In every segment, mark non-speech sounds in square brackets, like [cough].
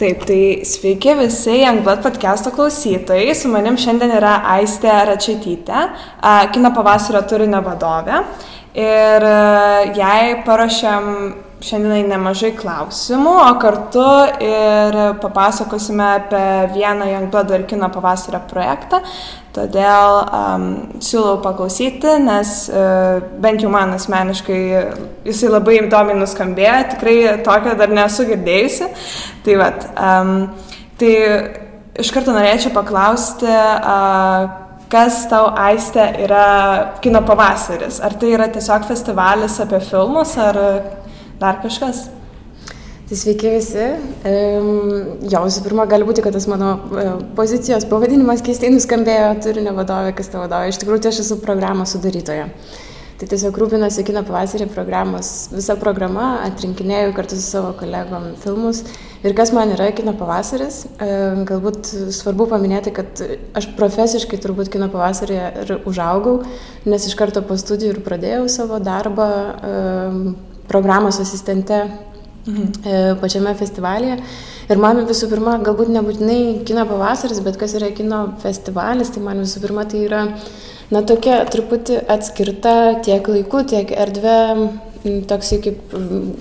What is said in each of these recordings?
Taip, tai sveiki visi Youngblood podcast'o klausytojai. Su manim šiandien yra Aistė Račaitytė, kino pavasario turinio vadovė. Ir jai paruošėm šiandienai nemažai klausimų, o kartu ir papasakosime apie vieną Youngblood ir kino pavasario projektą. Todėl um, siūlau paklausyti, nes uh, bent jau man asmeniškai jisai labai įdomiai nuskambėjo, tikrai tokio dar nesu girdėjusi. Tai vad, um, tai iš karto norėčiau paklausti, uh, kas tau aistė yra kino pavasaris? Ar tai yra tiesiog festivalis apie filmus, ar dar kažkas? Tai sveiki visi. Jo, visų pirma, gali būti, kad tas mano e, pozicijos pavadinimas keistai nuskambėjo turinio vadovė, kas ta vadovė. Iš tikrųjų, tai aš esu programos sudarytoja. Tai tiesiog rūpinasi kino pavasarį programos, visa programa, atrinkinėjau kartu su savo kolegom filmus. Ir kas man yra kino pavasaris, galbūt svarbu paminėti, kad aš profesiškai turbūt kino pavasarį ir užaugau, nes iš karto po studijų ir pradėjau savo darbą programos asistente mhm. E, pačiame festivalyje. Ir man visų pirma, galbūt nebūtinai kino pavasaris, bet kas yra kino festivalis, tai man visų pirma tai yra, na, tokia truputį atskirta tiek laiku, tiek erdvė, toksai kaip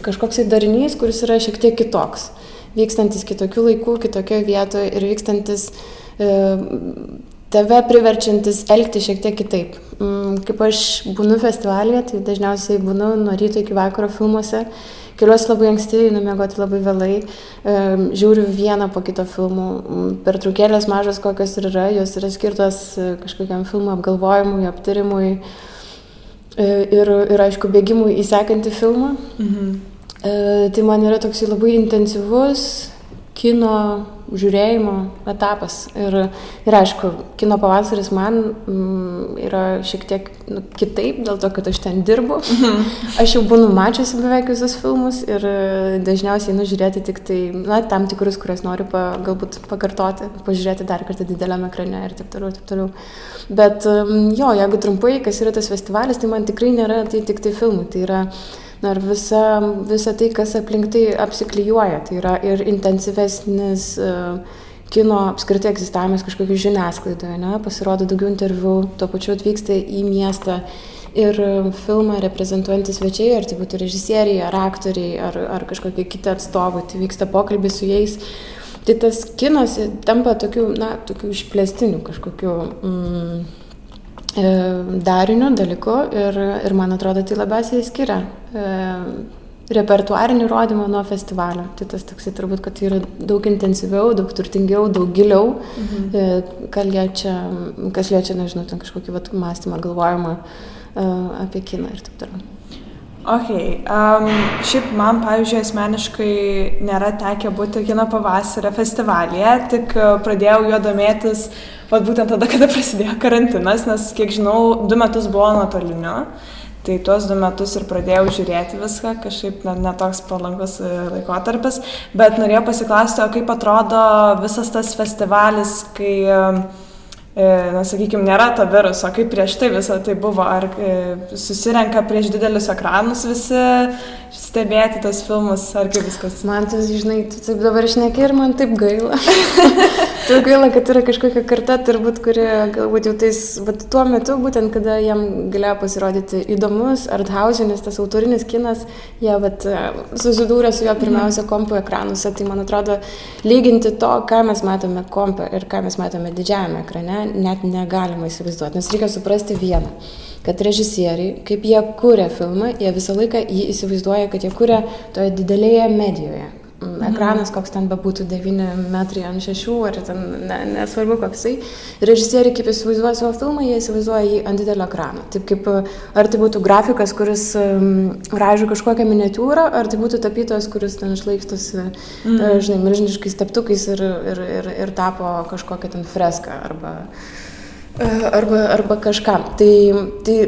kažkoks darinys, kuris yra šiek tiek kitoks. Vykstantis kitokių laikų, kitokioje vietoje ir vykstantis e, tave priverčiantis elgti šiek tiek kitaip. Kaip aš būnu festivalėje, tai dažniausiai būnu nuo ryto iki vakaro filmuose Keliuosi labai anksti, einu miegoti labai vėlai, žiūriu vieną po kito filmų. Pertraukėlės mažos kokios ir yra, jos yra skirtos e, kažkokiam filmų apgalvojimui, aptarimui e, ir, ir aišku, bėgimui į sekantį filmą. Mhm. E, tai man yra toksai labai intensyvus kino žiūrėjimo etapas. Ir, ir aišku, kino pavasaris man mm, yra šiek tiek nu, kitaip, dėl to, kad aš ten dirbu. Mhm. Aš jau būnu mačiusi beveik visus filmus ir dažniausiai nužiūrėti tik tai, na, tam tikrus, kuriuos noriu pa, galbūt pakartoti, pažiūrėti dar kartą dideliame ekrane ir taip toliau, taip toliau. Bet mm, jo, jeigu trumpai, kas yra tas festivalis, tai man tikrai nėra tai tik tai filmai. Tai yra Na ir visa, visa tai, kas aplink tai apsiklyjuoja, tai yra ir intensyvesnis uh, kino apskritai egzistavimas kažkokio žiniasklaidoje, ne? pasirodo daugiau interviu, tuo pačiu atvyksta į miestą ir filmą reprezentuojantys svečiai, ar tai būtų režisieriai, ar aktoriai, ar, ar kažkokie kiti atstovai, tai vyksta pokalbis su jais. Tai tas kinas tampa tokiu, na, tokiu išplėstiniu kažkokiu mm, E, dariniu, dalyku ir, ir man atrodo tai labiausiai skiria e, repertuarinį rodymą nuo festivalio. Tai tas toksai turbūt, kad tai yra daug intensyviau, daug turtingiau, daug giliau, mhm. E, kas liečia, kas liečia, nežinau, ten kažkokį vat, mąstymą, galvojimą apie kiną ir taip toliau. Ok, um, šiaip man, pavyzdžiui, asmeniškai nėra tekę būti kino pavasario festivalyje, tik pradėjau juo domėtis, vad būtent tada, [laughs] kada prasidėjo karantinas, nes, kiek žinau, du metus buvo nuotoliniu. Tai tuos du metus ir pradėjau žiūrėti viską, kažkaip netoks ne palankus e, laikotarpis, bet norėjau pasiklausti, o kaip atrodo visas tas festivalis, kai E, na, sakykime, nėra to viruso, kaip prieš tai visą tai buvo, ar e, susirenka prieš didelius ekranus visi stebėti tos filmus, ar kaip viskas. Man tas, žinai, tu taip dabar išneki ir man taip gaila. [laughs] taip gaila, kad yra kažkokia karta, turbūt, kuri galbūt jau tais, bet tuo metu, būtent kada jam galėjo pasirodyti įdomus, arthausinis, tas autorinis kinas, jie vat, susidūrė su juo pirmiausia kompo ekranuose, tai man atrodo, lyginti to, ką mes matome kompo ir ką mes matome didžiajame ekrane, net negalima įsivaizduoti, nes reikia suprasti vieną, kad režisieriai, kaip jie kūrė filmą, jie visą laiką jį įsivaizduoja, kad jie kūrė toje didelėje medijoje. Mm. Ekranas, koks ten bebūtų, 9 metrai ant 6, ar ten ne, nesvarbu koksai. Režisieriai, kaip įsivaizduoja savo filmą, jie įsivaizduoja jį ant didelio ekrano. Taip kaip, ar tai būtų grafikas, kuris um, ražo kažkokią miniatūrą, ar tai būtų tapytojas, kuris ten išlaikstosi, mm. žinai, milžiniškais teptukais ir, ir, ir, ir tapo kažkokią ten freską arba, e, arba, arba kažką. Tai, tai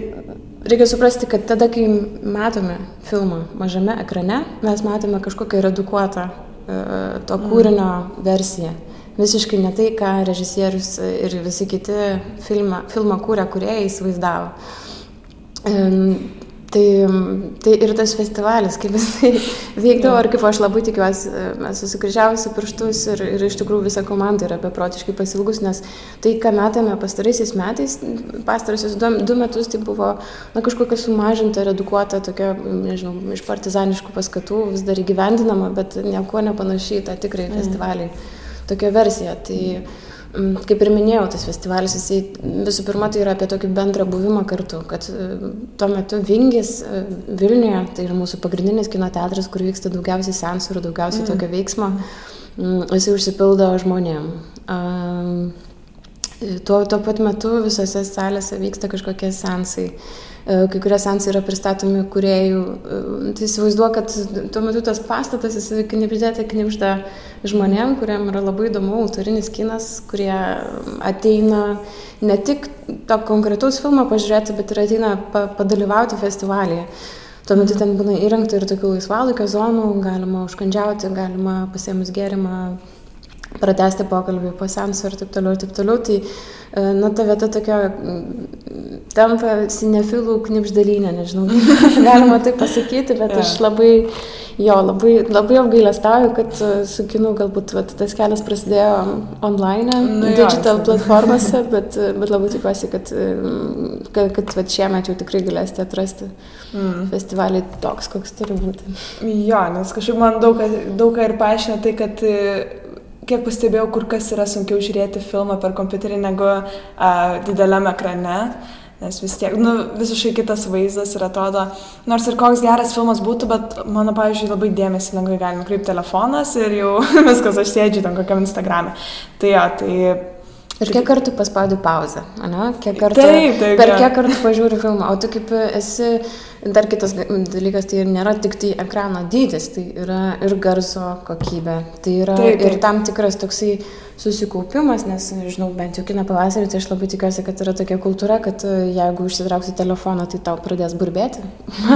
reikia suprasti, kad tada, kai matome filmą mažame ekrane, mes matome kažkokią redukuotą e, to mm. kūrinio versiją. Visiškai ne tai, ką režisierius ir visi kiti filmą, filmą kūrė, kurie įsivaizdavo. Tai, tai ir tas festivalis, kaip jisai vykdavo, ir kaip aš labai tikiuosi, mes susikryžiavusi pirštus ir, ir iš tikrųjų visa komanda yra beprotiškai pasilgus, nes tai, ką matėme pastaraisiais metais, pastaraisiais du, du metus, tai buvo na, kažkokia sumažinta, redukuota, tokia, nežinau, iš partizaniškų paskatų vis dar įgyvendinama, bet nieko nepanašiai tą tikrai mm. festivalį, tokia versija. Tai, Mm, kaip ir minėjau, tas festivalis, jisai visų pirma tai yra apie tokį bendrą buvimą kartu, kad e, tuo metu Vingis e, Vilniuje, tai yra mūsų pagrindinis kino teatras, kur vyksta daugiausiai sensų ir daugiausiai mm. tokio veiksmo, mm, jisai užsipildo žmonėm. Tuo, tuo pat metu visose salėse vyksta kažkokie sensai. E, kai kurie sensai yra pristatomi kuriejų. Tai įsivaizduoju, kad tuo metu tas pastatas, jis knipždėte knipžda žmonėm, kuriam yra labai įdomu autorinis kinas, kurie ateina ne tik to konkretaus filmo pažiūrėti, bet ir ateina pa, padalyvauti festivalyje. Tuo metu ten būna įrengta ir tokių laisvalaikio zonų, galima užkandžiauti, galima pasiemus gėrimą, pratesti pokalbį po sensų ir taip toliau, ir taip toliau. Tai, e, na, ta vieta tokia tampa sinefilų knipždalinė, nežinau, galima taip pasakyti, bet aš labai, jo, labai, labai apgailestauju, kad e, su kinu galbūt vat, tas kelias prasidėjo online, nu, digital jo, platformose, bet, e, bet labai tikiuosi, kad, kad, kad vat, šiemet jau tikrai galėsite atrasti mm. festivalį toks, koks turi būti. Jo, nes kažkaip man daug, daug ką ir paaiškina tai, kad kiek pastebėjau, kur kas yra sunkiau žiūrėti filmą per kompiuterį negu a, dideliame ekrane. Nes vis tiek, nu, visiškai kitas vaizdas ir atrodo, nors ir koks geras filmas būtų, bet mano, pavyzdžiui, labai dėmesį lengvai gali nukreipti telefonas ir jau [laughs] viskas, aš sėdžiu ten kokiam Instagram'e. Tai jo, tai Ir kiek kartų paspaudi pauzę, ne? Kiek kartų, taip, taip, per kiek kartų pažiūri filmą. O tu kaip esi, dar kitas dalykas, tai nėra tik tai ekrano dydis, tai yra ir garso kokybė. Tai yra taip, taip. ir tam tikras toksai susikaupimas, nes, žinau, bent jau kino pavasarį, tai aš labai tikiuosi, kad yra tokia kultūra, kad e, jeigu užsitrauksi telefoną, tai tau pradės burbėti.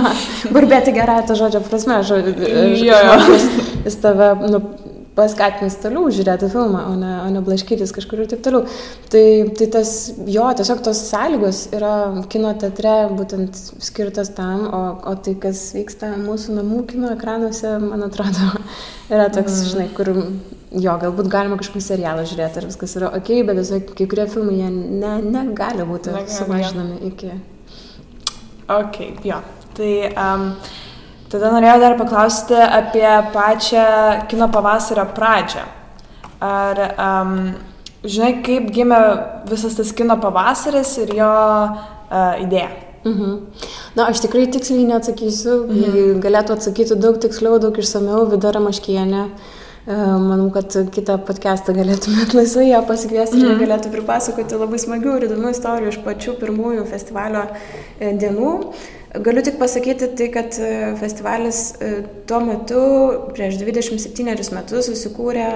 [laughs] burbėti gerąją to žodžio prasme, žodžiu, jis tave, nu, paskatins toliau žiūrėti filmą, o ne, o ne blaškytis kažkur ir taip toliau. Tai, tai tas, jo, tiesiog tos sąlygos yra kino teatre būtent skirtas tam, o, o tai, kas vyksta mūsų namų kino ekranuose, man atrodo, [laughs] yra toks, mm. žinai, kur jo, galbūt galima kažkokį serialą žiūrėti ir viskas yra ok, bet tiesiog kai kurie filmai jie ne, negali būti negali, sumažinami iki. Ok, jo. Tai um, Tada norėjau dar paklausti apie pačią kino pavasario pradžią. Ar um, žinai, kaip gimė visas tas kino pavasaris ir jo uh, idėja? Mhm. Na, aš tikrai tiksliai neatsakysiu. Mhm. Galėtų atsakyti daug tiksliau, daug išsameu Vidara Maškienė. E, manau, kad kitą podcastą galėtumėt laisvai ją pasikviesti ir mm. galėtų pripasakoti labai smagių ir įdomių istorijų iš pačių pirmųjų festivalio e, dienų. Galiu tik pasakyti tai, kad e, festivalis e, tuo metu, prieš 27 metus, susikūrė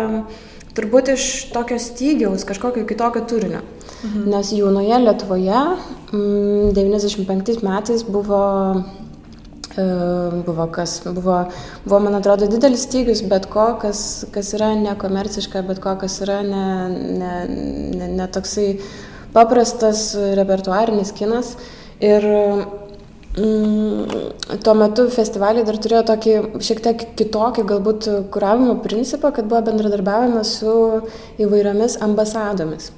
turbūt iš tokio stygiaus, kažkokio kitokio turinio. Mhm. Nes jaunoje Lietuvoje 95 metais buvo, e, buvo kas, buvo, buvo, man atrodo, didelis stygius, bet ko, kas, kas yra nekomerciška, bet ko, kas yra ne, ne, ne, ne toksai paprastas repertuarinis kinas. Ir Mm, tuo metu festivaliai dar turėjo tokį šiek tiek kitokį galbūt kuravimo principą, kad buvo bendradarbiavime su įvairiomis ambasadomis.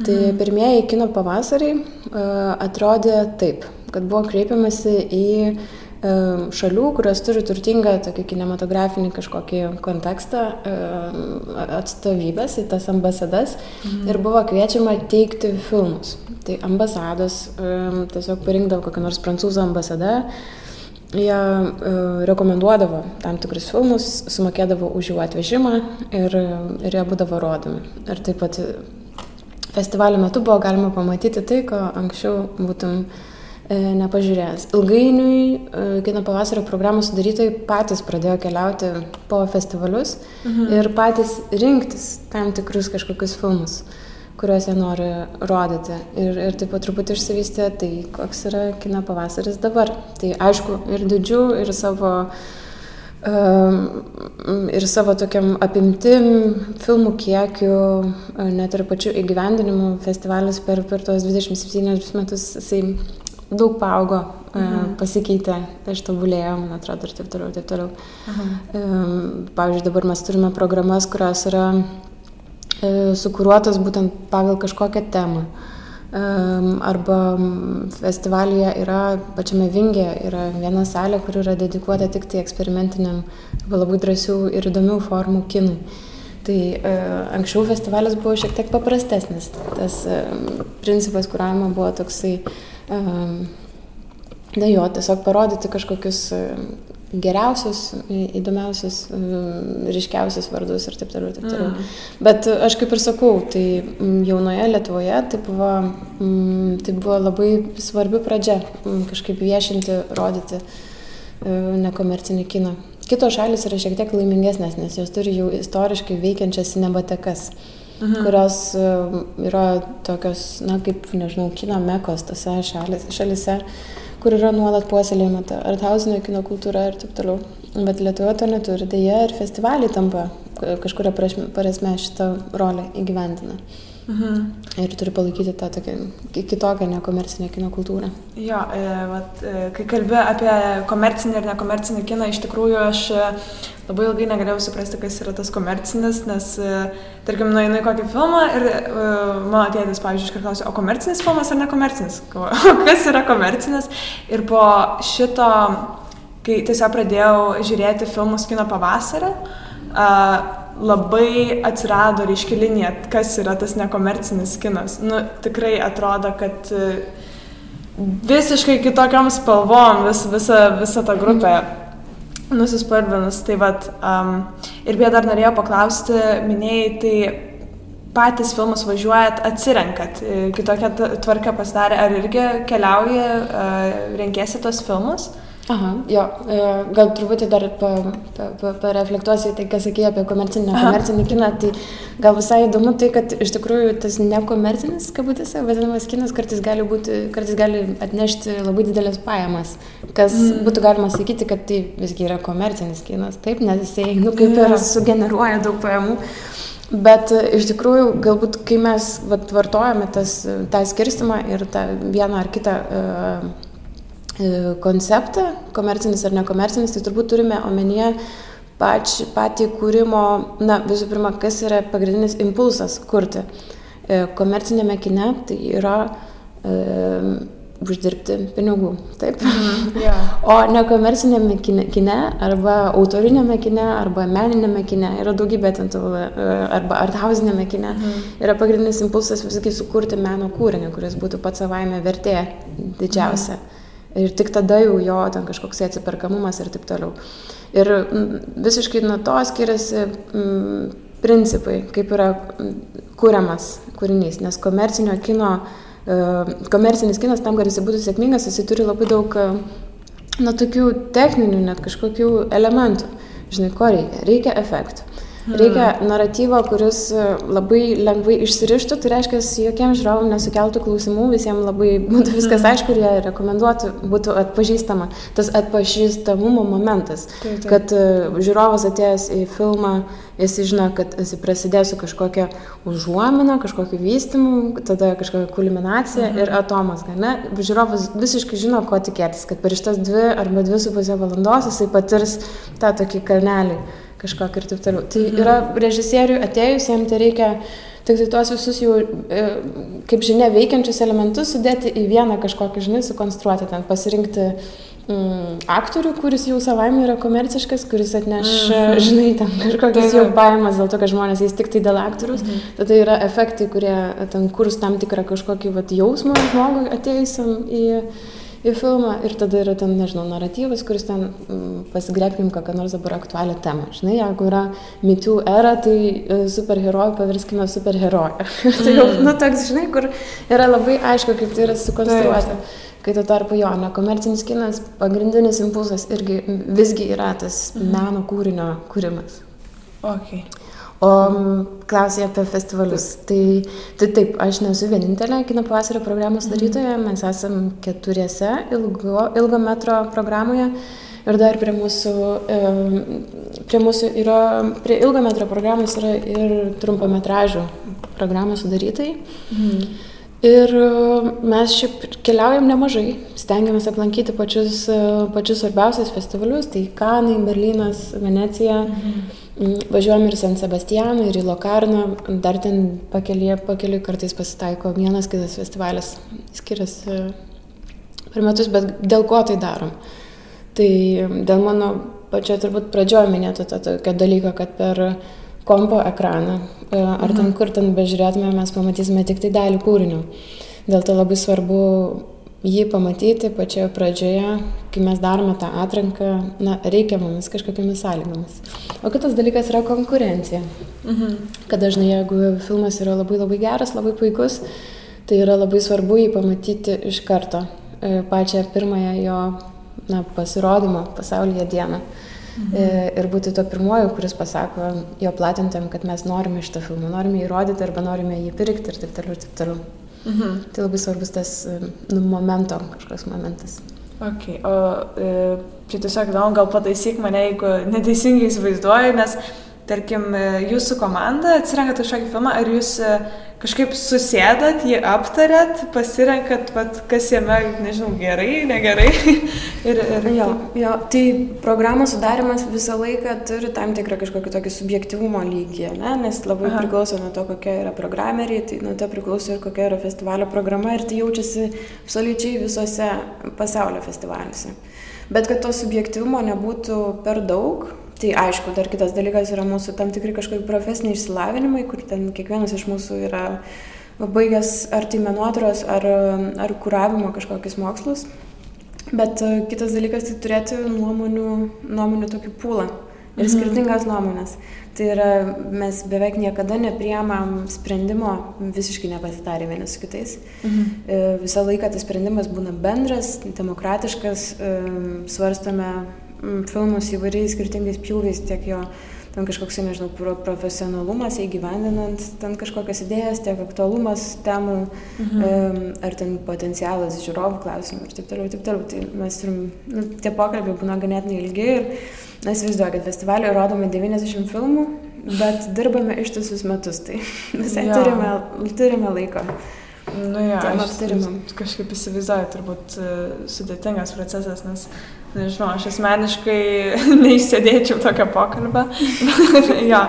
Tai mhm. Tai pirmieji kino pavasariai uh, atrodė taip, kad buvo kreipiamasi į šalių, kurios turi turtingą tokį kinematografinį kažkokį kontekstą, atstovybės į tas ambasadas mhm. ir buvo kviečiama teikti filmus. Tai ambasados tiesiog parinkdavo kokią nors prancūzų ambasadą, jie rekomenduodavo tam tikrus filmus, sumokėdavo už jų atvežimą ir, ir jie būdavo rodomi. Ir taip pat festivalio metu buvo galima pamatyti tai, ko anksčiau būtum E, nepažiūrėjęs. Ilgainiui e, kino pavasario programos sudarytojai patys pradėjo keliauti po festivalius mhm. ir patys rinktis tam tikrus kažkokius filmus, kuriuos jie nori rodyti. Ir, ir taip pat truputį išsivystė tai, koks yra kino pavasaris dabar. Tai aišku, ir didžių, ir savo ir savo tokiam apimtim, filmų kiekiu, net ir pačiu įgyvendinimu festivalis per, per tos 27 metus jisai daug paaugo, mhm. pasikeitė, ištobulėjo, man atrodo, ir taip toliau, taip toliau. Mhm. Pavyzdžiui, dabar mes turime programas, kurios yra sukūruotas būtent pagal kažkokią temą. Arba festivalyje yra, pačiame Vingėje yra viena salė, kur yra dedikuota tik tai eksperimentiniam arba labai drąsių ir įdomių formų kinui. Tai e, anksčiau festivalis buvo šiek tiek paprastesnis. Tas e, principas kuravimo buvo toksai, e, na jo, tiesiog parodyti kažkokius e, geriausius, įdomiausius, ryškiausius vardus ir taip toliau. Taip toliau. Mm. Bet aš kaip ir sakau, tai jaunoje Lietuvoje tai buvo, tai buvo labai svarbi pradžia kažkaip viešinti, rodyti nekomercinį kiną. Kitos šalis yra šiek tiek laimingesnės, nes jos turi jau istoriškai veikiančias cinematekas, mhm. kurios e, yra tokios, na, kaip, nežinau, kino mekos tose šalis, šalise, kur yra nuolat puoselėjama ta arthausinio kino kultūra ir taip toliau. Bet Lietuva to neturi, dėja ir festivaliai tampa kažkuria prasme šitą rolę įgyvendina. Mhm. Ir turi palaikyti tą tokią kitokią nekomercinę kino kultūrą. Jo, e, vat, e, kai kalbė apie komercinį ir nekomercinį kiną, iš tikrųjų aš e, labai ilgai negalėjau suprasti, kas yra tas komercinis, nes, e, tarkim, nueinu į kokį filmą ir e, mano tėtis, pavyzdžiui, iškart klausia, o komercinis filmas ar nekomercinis? [laughs] kas yra komercinis? Ir po šito, kai tiesiog pradėjau žiūrėti filmus kino pavasarį, uh, labai atsirado ryški linija, kas yra tas nekomercinis kinas. Nu, tikrai atrodo, kad e, visiškai kitokiam spalvom vis, visa, visa ta grupė nusispalvinus. Tai vat, um, ir beje dar norėjau paklausti, minėjai, tai patys filmus važiuojat, atsirenkat, e, kitokia tvarka pasidarė, ar irgi keliauji, uh, renkėsi tos filmus? Aha, jo, e, gal truputį dar pareflektuosiu tai, ką sakėjai apie komercinį, nekomercinį kiną, tai gal visai įdomu tai, kad iš tikrųjų tas nekomercinis, kabutėse, vadinamas kinas kartais gali, būti, kartais gali atnešti labai didelės pajamas, kas mm. būtų galima sakyti, kad tai visgi yra komercinis kinas, taip, nes jisai, nu, kaip ir sugeneruoja daug pajamų. Bet e, iš tikrųjų, galbūt kai mes vat, vartojame tas, tą skirstimą ir tą vieną ar kitą uh, konceptą, komercinis ar nekomercinis, tai turbūt turime omenyje pač, patį kūrimo, na visų pirma, kas yra pagrindinis impulsas kurti. E, komercinėme kine tai yra e, uždirbti pinigų, taip? Mm, yeah. [laughs] O nekomercinėme kine, kine arba autorinėme kine arba meninėme kine yra daugybė ten tų, e, arba arthausinėme kine mm. yra pagrindinis impulsas visgi sukurti meno kūrinį, kuris būtų pats savaime vertė didžiausia. Mm. Ir tik tada jau jo ten kažkoks atsiperkamumas ir taip toliau. Ir visiškai nuo to skiriasi m, principai, kaip yra kuriamas kūrinys, nes komercinio kino, e, komercinis kinas tam, kad jis būtų sėkmingas, jis turi labai daug, e, na, tokių techninių net kažkokių elementų. Žinai, ko reikia? Reikia efektų. Reikia naratyvo, kuris e, labai lengvai išsirištų, tai reiškia, jokiems žiūrovam nesukeltų klausimų, visiems labai būtų viskas aišku ir jie rekomenduotų, būtų atpažįstama. Tas atpažįstamumo momentas, taip, taip. kad e, žiūrovas atėjęs į filmą, jis žino, kad jis prasidės su kažkokia užuomina, kažkokiu vystimu, tada kažkokia kulminacija mhm. ir atomas. Ne? Žiūrovas visiškai žino, ko tikėtis, kad per šitas dvi arba dvi su pusė valandos jisai patirs tą tokį kalnelį kažkokį ir taip toliau. Tai mhm. yra režisieriui atėjusiems, tai reikia tik tai tuos visus jau, e, kaip žinia, veikiančius elementus sudėti į vieną kažkokį, žinai, sukonstruoti, ten pasirinkti mm, aktorių, kuris jau savaime yra komerciškas, kuris atneš, mhm. žinai, ten kažkokias jau pajamas dėl to, kad žmonės eis tik tai dėl aktorius. Mhm. Tada yra efektai, kurie ten kurs tam tikrą kažkokį vat, jausmą žmogui atėjusiam į į filmą ir tada yra ten, nežinau, naratyvas, kuris ten mm, pasigrebkim kokią nors dabar aktualią temą. Žinai, jeigu yra mitų era, tai e, superherojų pavirskime superheroją. [laughs] tai jau, mm. nu, toks, žinai, kur yra labai aišku, kaip tai yra sukonstruota. Kai tuo tarpu jo, nekomercinis kinas, pagrindinis impulsas irgi visgi yra tas mm. meno kūrinio kūrimas. Okay. O klausai apie festivalius. Tai, tai taip, aš nesu vienintelė kino pavasario programos mhm. darytoja, mes esam keturiese ilgo, ilgo metro programoje. Ir dar prie mūsų, prie mūsų yra, prie ilgo metro programos yra ir trumpametražų programos sudarytai. Mhm. Ir mes šiaip keliaujam nemažai, stengiamės aplankyti pačius, pačius svarbiausius festivalius, tai Kanai, Berlynas, Venecija. Mhm. Važiuojam ir San Sebastianą, ir į Lokarną, dar ten pakeliai, pakeliai kartais pasitaiko vienas kitas festivalis, skiriasi per metus, bet dėl ko tai darom? Tai dėl mano pačio turbūt pradžioje minėto to tokio dalyko, kad per kompo ekraną, e, ar ten mhm. kur ten bežiūrėtume, mes pamatysime tik tai dalį kūrinio. Dėl to labai svarbu jį pamatyti pačioje pradžioje, kai mes darome tą atranką, na, reikiamomis kažkokiamis sąlygomis. O kitas dalykas yra konkurencija. Mhm. Kad dažnai, jeigu filmas yra labai labai geras, labai puikus, tai yra labai svarbu jį pamatyti iš karto, e, pačią pirmąją jo na, pasirodymo pasaulyje dieną. Mhm. E, ir būti to pirmoju, kuris pasako jo platintam, kad mes norime šitą filmą, norime jį rodyti arba norime jį pirkti ir taip toliau ir taip toliau. Mhm. Tai labai svarbus tas nu, momento, kažkoks momentas. Okay. O e, čia tiesiog įdomu, gal pataisyk mane, jeigu neteisingai įsivaizduoju, nes tarkim, e, jūsų komanda atsirenka kažkokį filmą, ar jūs e, kažkaip susėdat, jį aptarėt, pasirenkat, vat, kas jame, nežinau, gerai, negerai. [laughs] ir, ir... Jo, jo, tai programos sudarimas visą laiką turi tam tikrą kažkokį tokį subjektivumo lygį, ne? nes labai Aha. priklauso nuo to, kokia yra programeriai, tai nuo to priklauso ir kokia yra festivalio programa ir tai jaučiasi absoliučiai visose pasaulio festivaliuose. Bet kad to subjektivumo nebūtų per daug, Tai aišku, dar kitas dalykas yra mūsų tam tikri kažkokie profesiniai išsilavinimai, kur ten kiekvienas iš mūsų yra baigęs ar tai menotyros, ar, ar kuravimo kažkokius mokslus. Bet e, kitas dalykas tai turėti nuomonių, nuomonių tokį pūlą ir mhm. skirtingas nuomonės. Tai yra, mes beveik niekada nepriemam sprendimo visiškai nepasitarę vieni su kitais. Mhm. E, visą laiką tas sprendimas būna bendras, demokratiškas, e, svarstame Mm, filmus įvairiais skirtingais pjūviais, tiek jo ten kažkoks, nežinau, profesionalumas įgyvendinant ten kažkokias idėjas, tiek aktualumas temų, mhm. ar ten potencialas žiūrovų klausimų ir taip toliau, ir taip toliau. Tai mes turim, nu, tie pokalbiai būna ganėtinai ilgi ir mes kad festivalį rodome 90 filmų, bet dirbame ištisus metus, tai [laughs] visai ja. turime, turime laiko. Nu, ja, aš kažkaip įsivaizduoju, turbūt e, sudėtingas procesas, nes Nežinau, aš asmeniškai [laughs] neišsėdėčiau tokią pokalbę. [laughs] ja.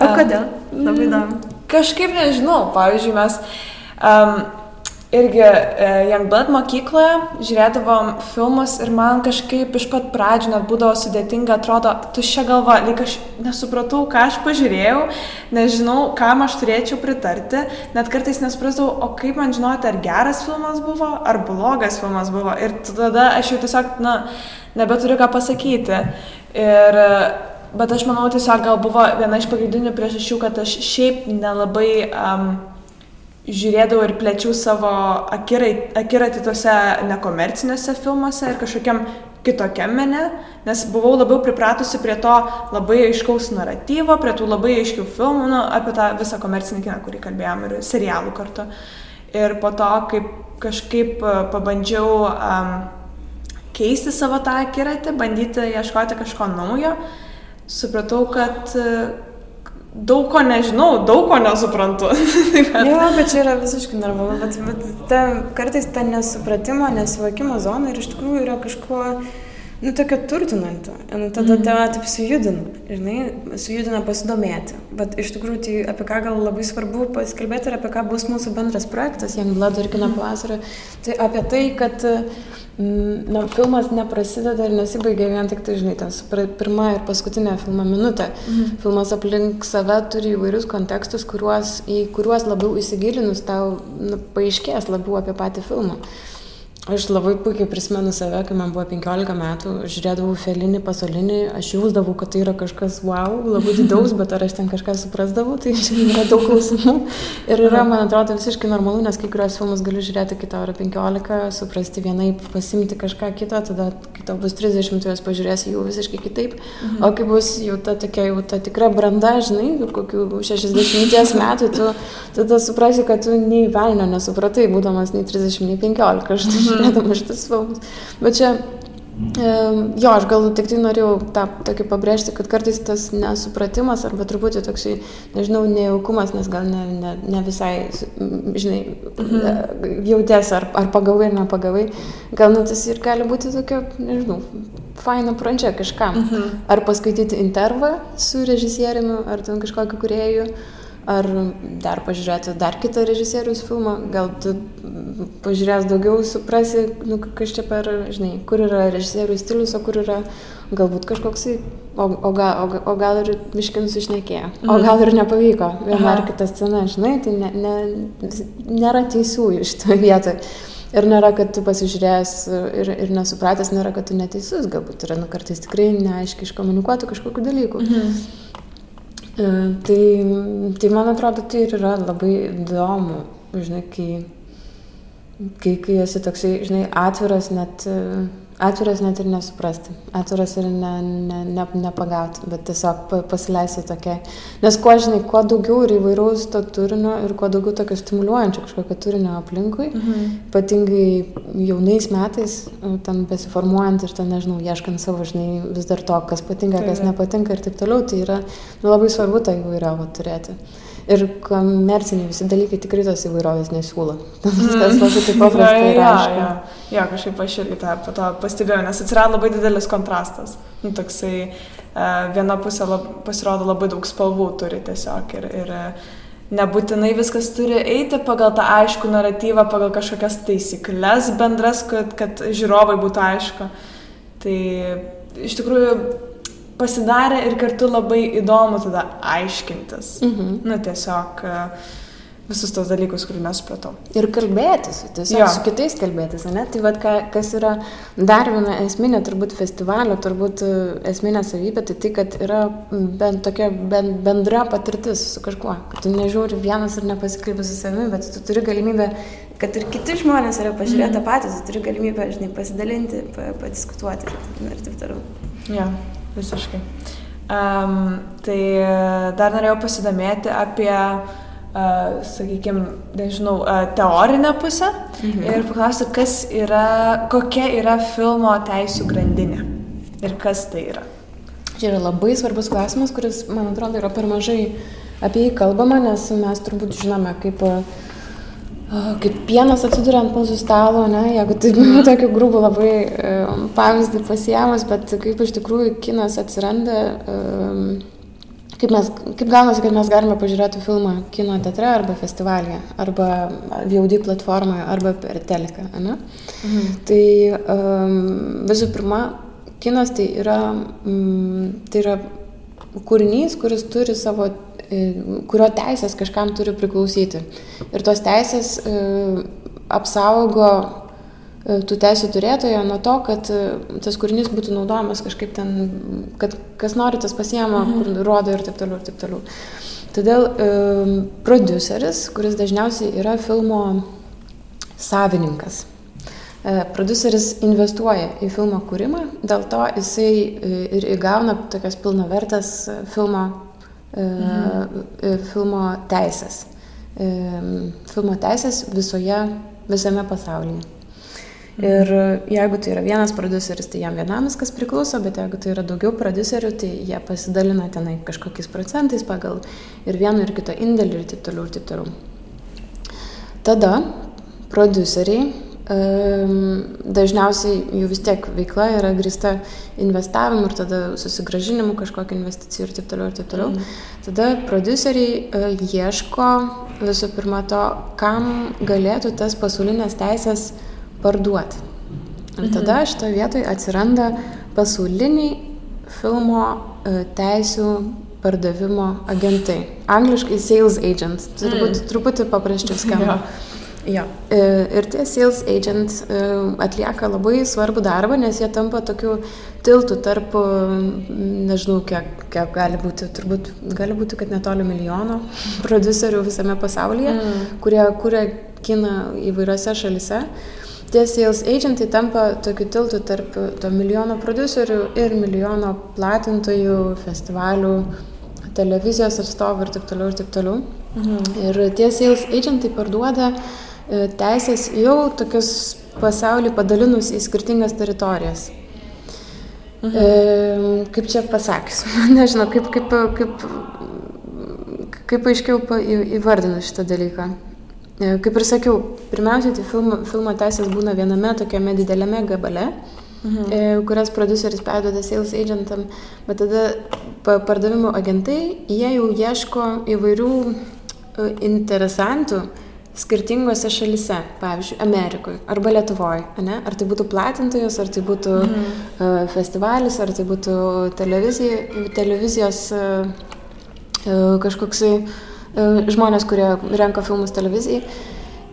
O kodėl? Labai įdomu. Kažkaip nežinau, pavyzdžiui, mes um, irgi e, Youngblood mokykloje žiūrėdavom filmus ir man kažkaip iš pat pradžių net būdavo sudėtinga, atrodo, tuščia galva, lyg aš nesupratau, ką aš pažiūrėjau, nežinau, kam aš turėčiau pritarti, net kartais nesuprasdavau, o kaip man žinoti, ar geras filmas buvo, ar blogas filmas buvo. Ir tada aš jau tiesiog, na, nebeturiu ką pasakyti. Ir, bet aš manau, tiesiog gal buvo viena iš pagrindinių priežasčių, kad aš šiaip nelabai um, žiūrėdavau ir plečiau savo akiratį tuose nekomerciniuose filmuose ir kažkokiam kitokiam mene, nes buvau labiau pripratusi prie to labai aiškaus naratyvo, prie tų labai aiškių filmų, nu, apie tą visą komercinį kiną, kurį kalbėjom ir serialų kartu. Ir po to, kaip kažkaip e, pabandžiau um, keisti savo tą akiratį, bandyti ieškoti kažko naujo, supratau, kad daug ko nežinau, daug ko nesuprantu. [laughs] bet... Jo, bet čia yra visiškai normalu, bet, bet ta, kartais ta nesupratimo, nesuvokimo zona ir iš tikrųjų yra kažkuo, nu, tokia turtinanti. Nu, tada mm. tave taip sujudina, žinai, sujudina pasidomėti. Bet iš tikrųjų, tai apie ką gal labai svarbu pasikalbėti ir apie ką bus mūsų bendras projektas, Blood ir kino pavasario, tai apie tai, kad Mm, na, filmas neprasideda ir nesibaigia vien tik tai, žinai, tas pirmą ir paskutinę filmo minutę. Mhm. Filmas aplink save turi įvairius kontekstus, kuriuos, į kuriuos labiau įsigilinus tau nu, paaiškės labiau apie patį filmą. Aš labai puikiai prisimenu save, kai man buvo 15 metų, žiūrėdavau Felinį pasaulinį, aš jausdavau, kad tai yra kažkas wow, labai didaus, bet ar aš ten kažką suprasdavau, tai šiandien yra daug klausimų. Ir yra, man atrodo, visiškai normalu, nes kai kurios filmus galiu žiūrėti, kai tau yra 15, suprasti vienai, pasimti kažką kito, tada kai tau bus 30, tu jas pažiūrėsi jau visiškai kitaip. Mhm. O kai bus jau ta tokia, jau ta tikra branda, žinai, kokių 60 metų, tu tada suprasi, kad tu nei velnio nesupratai, būdamas nei 30, nei 15. Žinai, žiūrėdama šitas filmus. Bet čia Jo, aš gal tik tai norėjau tą tokį pabrėžti, kad kartais tas nesupratimas arba truputį toksai, nežinau, nejaukumas, nes gal ne, ne, ne visai, žinai, mhm. jautėsi ar, ar pagavai ar nepagavai, gal net jis ir gali būti tokia, nežinau, faina pradžia kažkam. Mhm. Ar paskaityti intervą su režisieriumi, ar ten kažkokiu kurieju ar dar pažiūrėti dar kitą režisieriaus filmą, gal tu pažiūrės daugiau, suprasi, nu, kas čia per, žinai, kur yra režisieriaus stilius, o kur yra galbūt kažkoks, o, o, gal, o, o gal ir miškin sušnekėjo, o mhm. gal ir nepavyko viena ar kita scena, žinai, tai ne, ne, nėra teisų iš to vietoje. Ir nėra, kad tu pasižiūrėjęs ir, ir nesupratęs, nėra, kad tu neteisus, galbūt yra, nu, kartais tikrai neaiškiai iškomunikuotų kažkokiu dalyku. Mhm. E, tai, tai man atrodo, tai ir yra labai įdomu, žinai, kai, kai, kai esi toksai, žinai, atviras net atviras net ir nesuprasti, atviras ir ne, ne, ne, nepagauti, bet tiesiog pasileisti tokia. Nes kuo, žinai, kuo daugiau ir įvairaus to turinio ir kuo daugiau tokio stimuliuojančio kažkokio turinio aplinkui, mhm. ypatingai jaunais metais, ten besiformuojant ir ten, nežinau, ieškant savo, žinai, vis dar to, kas patinka, kas nepatinka ir taip toliau, tai yra nu, labai svarbu tą įvairovę turėti. Ir komerciniai visi dalykai tikrai tos įvairovės nesiūlo. [laughs] Viskas labai taip paprasta ir aišku. Ja, ja, ja, kažkaip aš irgi tą to pastebėjau, nes atsirado labai didelis kontrastas. Nu, toksai uh, viena pusė lab, pasirodo labai daug spalvų turi tiesiog ir, ir nebūtinai viskas turi eiti pagal tą aišku naratyvą, pagal kažkokias taisyklės bendras, kad, kad žiūrovai būtų aišku. Tai iš tikrųjų pasidarė ir kartu labai įdomu tada aiškintis. Mhm. Nu, tiesiog e, visus tos dalykus, kurių nesupratau. Ir kalbėtis, tiesiog jo. su kitais kalbėtis, ne? Tai vad, kas yra dar viena esminė, turbūt festivalio, turbūt e, esminė savybė, tai tai, kad yra bent tokia bent bendra patirtis su kažkuo. Kad tu nežiūri vienas ir nepasikalbė su savimi, bet tu turi galimybę, kad ir kiti žmonės yra pažiūrėję tą mm. patį, tu turi galimybę, žinai, pasidalinti, padiskutuoti ir taip toliau. Ja. Visiškai. Um, tai dar norėjau pasidomėti apie, uh, sakykime, nežinau, uh, teorinę pusę mhm. ir paklausti, kas yra, kokia yra filmo teisų grandinė ir kas tai yra. Čia yra labai svarbus klausimas, kuris, man atrodo, yra per mažai apie jį kalbama, nes mes turbūt žinome, kaip uh, kaip pienas atsiduria ant mūsų stalo, ne, jeigu tai [laughs] nu, tokiu grubu labai um, pavyzdį pasiemus, bet kaip iš tikrųjų kinas atsiranda, um, kaip, mes, kaip gaunasi, kad mes galime pažiūrėti filmą kino teatre arba festivalyje, arba VOD platformoje, arba per teleką. Ne? Mhm. Tai um, visų pirma, kinas tai yra, um, tai yra kūrinys, kuris turi savo kurio teisės kažkam turi priklausyti. Ir tos teisės e, apsaugo e, tų teisų turėtojo nuo to, kad tas kūrinys būtų naudojamas kažkaip ten, kad kas nori, tas pasiema, mhm. kur rodo ir taip toliau, ir taip toliau. Todėl e, produceris, kuris dažniausiai yra filmo savininkas, e, produceris investuoja į filmo kūrimą, dėl to jisai ir įgauna tokias pilnavertas filmo mhm. filmo teisės. Filmo teisės visoje, visame pasaulyje. Mhm. Ir jeigu tai yra vienas produceris, tai jam vienam viskas priklauso, bet jeigu tai yra daugiau producerių, tai jie pasidalina tenai kažkokiais procentais pagal ir vieno ir kito indėlį ir taip toliau ir taip toliau. Tada produceriai dažniausiai jų vis tiek veikla yra grįsta investavimu ir tada susigražinimu kažkokio investicijų ir taip toliau ir taip toliau. Mm. Tada produceriai uh, ieško visų pirma to, kam galėtų tas pasaulinės teisės parduoti. Ir tada mm. šitoje vietoje atsiranda pasauliniai filmo uh, teisų pardavimo agentai. Angliškai sales agents. Turbūt mm. truputį paprasčiau skamba. Yeah. Jo. E, ir tie sales agent e, atlieka labai svarbų darbą, nes jie tampa tokiu tiltu tarp, nežinau, kiek, kiek gali būti, turbūt gali būti, kad netoli milijono [laughs] producerių visame pasaulyje, mm. kurie kuria kiną įvairiose šalise. Tie sales agentai tampa tokiu tiltu tarp to milijono producerių ir milijono platintojų, festivalių, televizijos atstovų ir taip toliau ir taip toliau. Mhm. Ir tie sales agentai parduoda uh, E, teisės jau tokius pasaulį padalinus į skirtingas teritorijas. Mhm. E, kaip čia pasakius, [laughs] nežinau, kaip, kaip, kaip, kaip aiškiau įvardinu šitą dalyką. E, kaip ir sakiau, pirmiausia, tai filmo, filmo teisės būna viename tokiame dideliame gabale, mhm. E, kurias produceris perduoda sales agentam, bet tada pardavimo agentai, jie jau ieško įvairių e, interesantų, skirtingose šalise, pavyzdžiui, Amerikoje arba Lietuvoje, ne? ar tai būtų platintojas, ar tai būtų mhm. uh, festivalis, ar tai būtų televizijos uh, kažkoksai uh, žmonės, kurie renka filmus televizijai.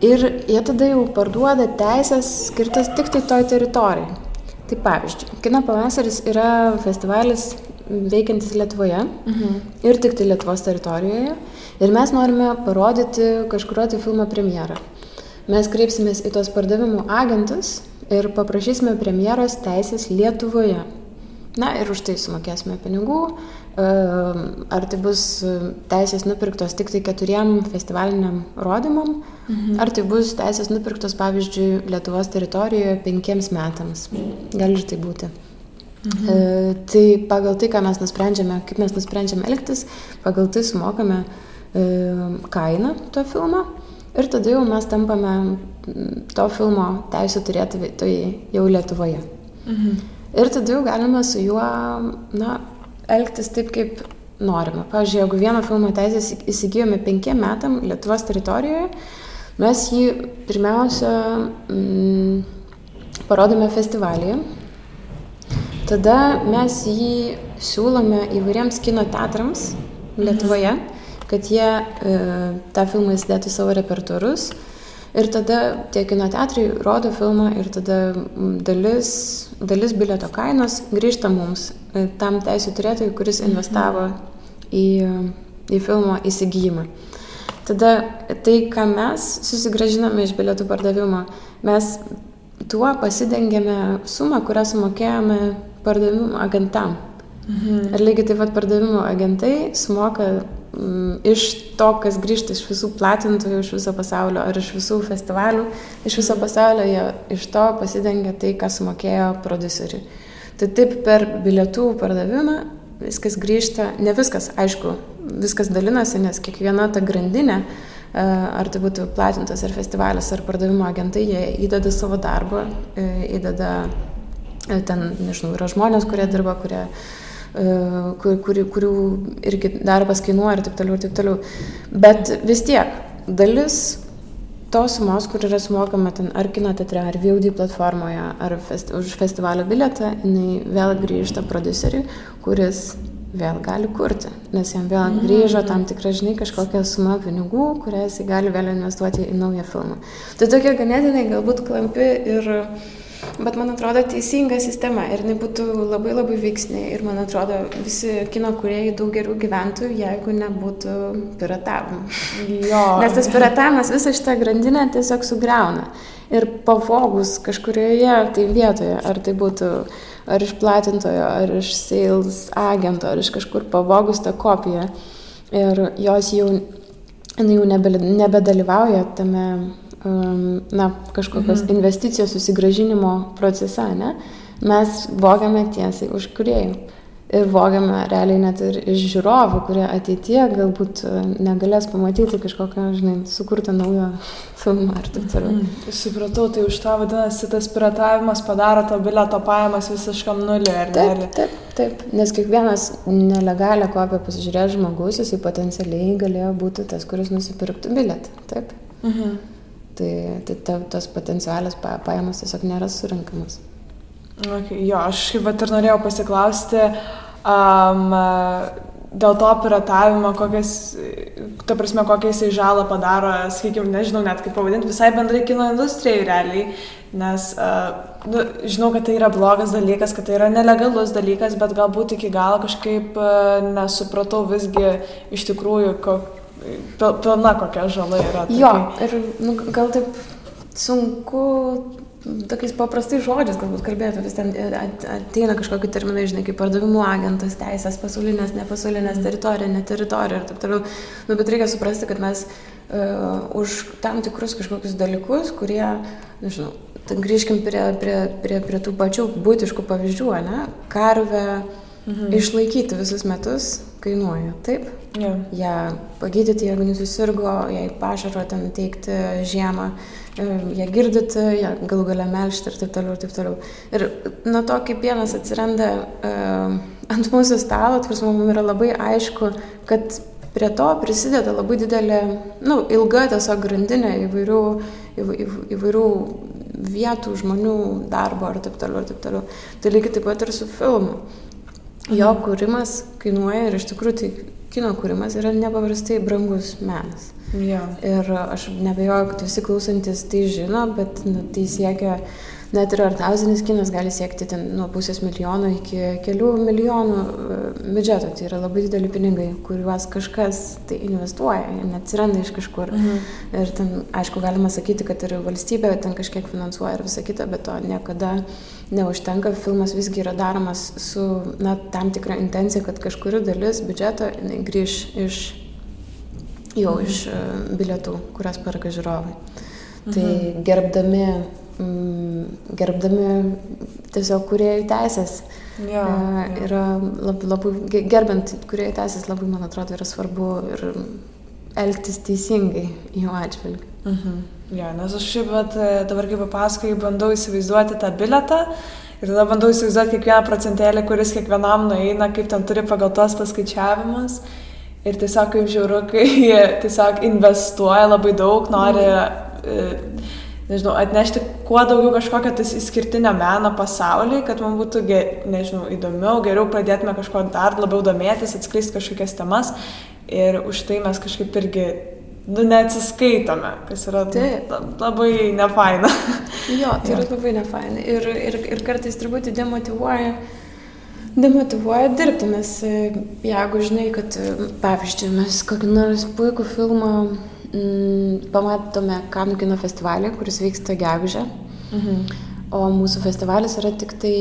Ir jie tada jau parduoda teisės skirtas tik tai toj teritorijai. Tai pavyzdžiui, Kino pavasaris yra festivalis veikiantis Lietuvoje mhm. ir tik tai Lietuvos teritorijoje. Ir mes norime parodyti kažkurio tai filmo premjerą. Mes kreipsimės į tos pardavimų agentus ir paprašysime premjeros teisės Lietuvoje. Na ir už tai sumokėsime pinigų. Ehm, ar tai bus teisės nupirktos tik tai keturiem festivaliniam rodymam, mhm. ar tai bus teisės nupirktos, pavyzdžiui, Lietuvos teritorijoje penkiems metams. Gali ir tai būti. Mhm. E, tai pagal tai, ką mes nusprendžiame, kaip mes nusprendžiame elgtis, pagal tai sumokame e, kainą to filmo ir tada jau mes tampame to filmo teisų turėtojai jau Lietuvoje. Mhm. Ir tada jau galime su juo, na, elgtis taip, kaip norime. Pavyzdžiui, jeigu vieno filmo teisės įsigijome penkiem metam Lietuvos teritorijoje, mes jį pirmiausia mm, parodome festivalyje, Tada mes jį siūlome įvairiems kino teatrams Lietuvoje, kad jie e, tą filmą įsidėtų savo repertuarus. Ir tada tie kino teatrai rodo filmą ir tada dalis, dalis bilieto kainos grįžta mums, e, tam teisų turėtojui, kuris mhm. investavo į, į filmo įsigijimą. Tada tai, ką mes susigražiname iš bilietų pardavimo, mes tuo pasidengėme sumą, kurią sumokėjome pardavimų agentam. Mhm. Ir lygiai taip pat pardavimų agentai sumoka mm, iš to, kas grįžta iš visų platintojų, iš viso pasaulio ar iš visų festivalių, iš viso pasaulio jie iš to pasidengia tai, ką sumokėjo produceriui. Tai taip per bilietų pardavimą viskas grįžta, ne viskas, aišku, viskas dalinasi, nes kiekviena ta grandinė, e, ar tai būtų platintas ar festivalis ar pardavimo agentai, jie įdeda savo darbą, e, įdeda ten, nežinau, yra žmonės, kurie dirba, kurie, e, kur, kur, kurių irgi darbas kainuoja ir taip toliau, ir taip toliau. Bet vis tiek dalis tos sumos, kur yra sumokama ten ar kino teatre, ar VOD platformoje, ar festi už festivalio bilietą, jinai vėl grįžta produceriui, kuris vėl gali kurti, nes jam vėl mm. grįžo tam tikra, žinai, kažkokia suma pinigų, kurią jis gali vėl investuoti į naują filmą. Tai tokia ganėtinai galbūt klampi ir uh, Bet man atrodo teisinga sistema ir jinai būtų labai labai veiksni ir man atrodo visi kino kuriejai daug geriau gyventų, jeigu nebūtų piratavimo. Jo. [laughs] Nes tas piratavimas visą šitą grandinę tiesiog sugriauna. Ir pavogus kažkurioje tai vietoje, ar tai būtų ar iš platintojo, ar iš sales agento, ar iš kažkur pavogus tą kopiją. Ir jos jau, jau nebe, nebedalyvauja tame na, kažkokios mhm. investicijos susigražinimo procese, ne, mes vogiame tiesiai už kuriejų. Ir vogiame realiai net ir iš žiūrovų, kurie ateitie galbūt e, negalės pamatyti kažkokią, žinai, sukurtą naują [laughs] filmą ar taip toliau. Mm, supratau, tai už tą vadinasi, tas piratavimas padaro to bileto pajamas visiškam nuliui, ar ne? Taip, taip, taip, nes kiekvienas nelegalią kopiją pasižiūrėjęs žmogus, jisai potencialiai galėjo būti tas, kuris nusipirktų biletą. Taip. Mhm. Tai, tai ta, tos potencialios pajamos tiesiog nėra surinkamos. Okay, jo, aš kaip ir norėjau pasiklausti um, dėl to piratavimo, kokias, ta prasme, kokią jisai žalą padaro, sakykime, nežinau net kaip pavadinti, visai bendrai kino industrijai realiai, nes uh, nu, žinau, kad tai yra blogas dalykas, kad tai yra nelegalus dalykas, bet galbūt iki galo kažkaip uh, nesupratau visgi iš tikrųjų, kokia pilna kokia žala yra. Jo, ir nu, gal taip sunku tokiais paprastais žodžiais galbūt kalbėtų, vis ten ateina kažkokie terminai, žinai, kaip pardavimų agentas, teisės, pasaulinės, nepasaulinės, teritorija, neteritorija ir taip toliau. Nu, bet reikia suprasti, kad mes uh, už tam tikrus kažkokius dalykus, kurie, nežinau, grįžkim prie, prie, prie, prie tų pačių būtiškų pavyzdžių, ne? Karvę mhm. išlaikyti visus metus kainuoja, taip? Ja. Ja pagydyti, jeigu nesusirgo, jai pašaro ten teikti žiemą, e, ją girdyti, ją galų galę melžti ir taip toliau, ir taip toliau. Ir nuo to, kaip pienas atsiranda uh, ant mūsų stalo, tvars mums yra labai aišku, kad prie to prisideda labai didelė, na, nu, ilga tiesiog grandinė įvairių, įvairių vietų, žmonių darbo ir taip toliau, ir taip toliau. Tai lygiai taip pat ir su filmu. Jo kūrimas kainuoja ir iš tikrųjų tai kino kūrimas yra nepaprastai brangus menas. Ja. Ir aš nebejoju, kad visi klausantis tai žino, bet nu, tai siekia net ir artauzinis kinas gali siekti ten nuo pusės milijono iki kelių milijonų e, biudžeto. Tai yra labai dideli pinigai, kuriuos kažkas tai investuoja, neatsiranda iš kažkur. Mhm. Ir ten, aišku, galima sakyti, kad ir valstybė ten kažkiek finansuoja ir visa kita, bet to niekada neužtenka. Filmas visgi yra daromas su na, tam tikra intencija, kad kažkuri dalis biudžeto grįž iš jau mhm. iš e, bilietų, kurias perka žiūrovai. Tai mhm. Gerbdami mm, gerbdami tiesiog kuriejų teisės. Ja, ja. Yra labai, labai gerbent kuriejų teisės labai, man atrodo, yra svarbu ir elgtis teisingai jų atžvilgiu. Mhm. Ja, nes aš šiaip bet, dabar kaip papasakoju, bandau įsivaizduoti tą biletą ir tada bandau įsivaizduoti kiekvieną procentėlį, kuris kiekvienam nueina, kaip ten turi pagal tuos paskaičiavimus. Ir tiesiog kaip žiūriu, kai [laughs] tiesiog investuoja labai daug, nori mm nežinau, atnešti kuo daugiau kažkokio tas išskirtinio meno pasaulį, kad man būtų, nežinau, įdomiau, geriau pradėtume kažko dar labiau domėtis, atskleisti kažkokias temas ir už tai mes kažkaip irgi nu, neatsiskaitome, kas yra Taip. labai nefaina. [laughs] Jo, tai yra labai nefaina ir, ir, ir kartais truputį demotivuoja. Demotivuoja dirbti, nes jeigu žinai, kad pavyzdžiui mes kokį nors puikų filmą mm, pamatome Kanų kino festivalį, kuris vyksta gegužę. Mhm. O mūsų festivalis yra tik tai,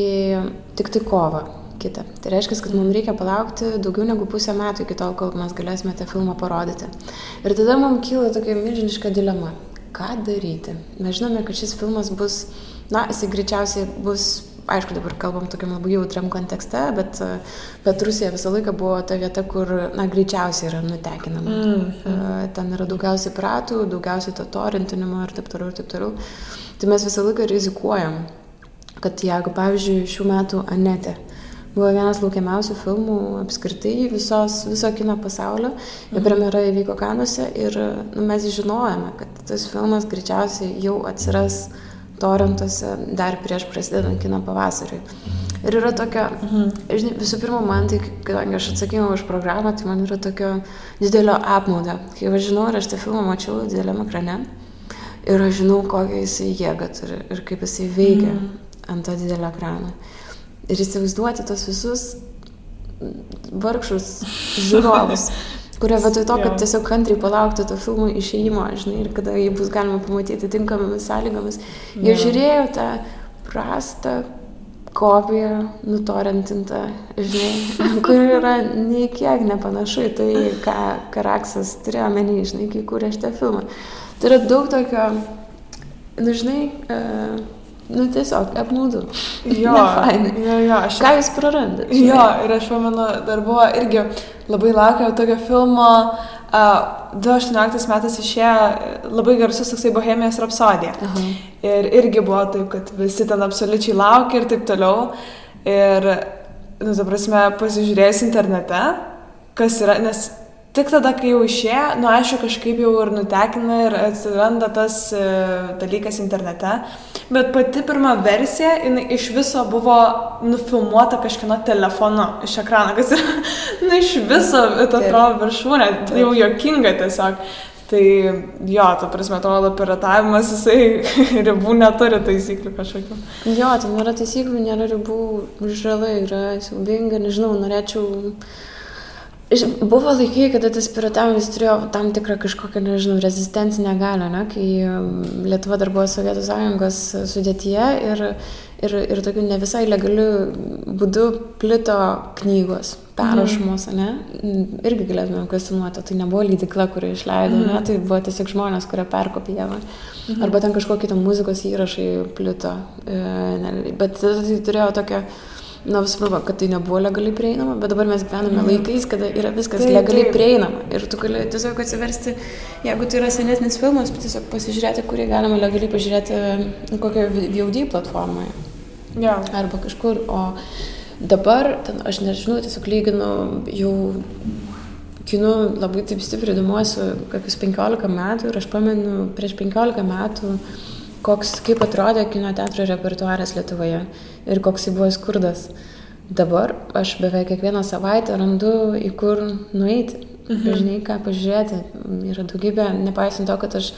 tik tai kova kitą. Tai reiškia, kad mums reikia palaukti daugiau negu pusę metų iki tol, kol mes galėsime tą filmą parodyti. Ir tada mums kyla tokia milžiniška dilema. Ką daryti? Mes žinome, kad šis filmas bus, na, jisai greičiausiai bus aišku, dabar kalbam tokiam labai jautriam kontekste, bet, bet Rusija visą laiką buvo ta vieta, kur, na, greičiausiai yra nutekinama. Mm, mm. Ten yra daugiausiai pratų, daugiausiai to torintinimo ir taip toliau, ir taip toliau. Tai mes visą laiką rizikuojam, kad jeigu, pavyzdžiui, šių metų Anete buvo vienas laukiamiausių filmų apskritai visos, viso kino pasaulio, jo mhm. premjera įvyko kanuose ir nu, mes žinojame, kad tas filmas greičiausiai jau atsiras mm torentuose dar prieš prasidedant kino pavasariui. Ir yra tokia, mhm. žinai, visų pirma, man tai, kadangi aš atsakinga už programą, tai man yra tokio didelio apmaudo. Kai aš žinau, ir aš tą filmą mačiau dideliam ekrane, ir aš žinau, kokią jisai jėgą turi ir kaip jisai veikia mhm. ant to didelio ekrano. Ir įsivaizduoti tos visus vargšus žiūrovus, [laughs] kurie vietoj to, kad tiesiog kantriai palaukti to filmo išėjimo, žinai, ir kada jį bus galima pamatyti tinkamomis sąlygomis, jie žiūrėjo tą prastą kopiją nutorintintą, žinai, [laughs] kur yra nei kiek nepanašu į tai, ką Karaksas turėjo menį, žinai, kai kūrė šitą filmą. Tai yra daug tokio, nu, žinai, uh, Nu, tiesiog apmaudu. Jo, [laughs] jo, jo, aš... Ką jūs prarandat? Jo, ir aš pamenu, dar buvo irgi labai laukiau tokio filmo, uh, 2018 metais išėjo labai garsus toksai Bohemijos rapsodija. -huh. Ir irgi buvo taip, kad visi ten absoliučiai laukia ir taip toliau. Ir, nu, ta prasme, pasižiūrėjus internete, kas yra, nes Tik tada, kai jau išėjo, nu aišku, kažkaip jau ir nutekina ir atsiranda tas e, dalykas internete, bet pati pirma versija, jinai iš viso buvo nufilmuota kažkieno telefonu iš ekrano, kas yra, [laughs] nu iš viso, tai atrodo viršūnė, tai jau jokinga tiesiog. Tai jo, tu prasme, atrodo, piratavimas jisai [laughs] ribų neturi taisyklių kažkokių. Jo, tai nėra taisyklių, nėra ribų, žalai yra siaubinga, nežinau, norėčiau Buvo laikai, kada tas piratavimas turėjo tam tikrą kažkokią, nežinau, rezistencinę galę, ne? kai um, Lietuva dar buvo Sovietų sąjungos sudėtyje ir, ir, ir tokiu ne visai legaliu būdu plito knygos, perrašomos, ne? Irgi galėtume kvestionuoti, tai nebuvo leidikla, kuri išleido, ne? Mhm. tai buvo tiesiog žmonės, kurie perkopijavo. Mhm. Arba ten kažkokie tam muzikos įrašai plito. E, bet tai turėjo tokią na visų pirma, kad tai nebuvo legaliai prieinama, bet dabar mes gyvename mm. laikais, kada yra viskas taip, legaliai taip. prieinama. Ir tu gali tiesiog atsiversti, jeigu tai yra senesnis filmas, tiesiog pasižiūrėti, kurį galima legaliai pažiūrėti kokio VOD platformoje. Ja. Arba kažkur. O dabar, ten, aš nežinau, tiesiog lyginu jau kinu labai taip stipriai domiuosi kokius 15 metų ir aš pamenu prieš 15 metų koks, kaip atrodė kino teatro repertuaras Lietuvoje ir koks jis buvo skurdas. Dabar aš beveik kiekvieną savaitę randu į kur nueiti, mhm. žinai, ką pažiūrėti. Yra daugybė, nepaisant to, kad aš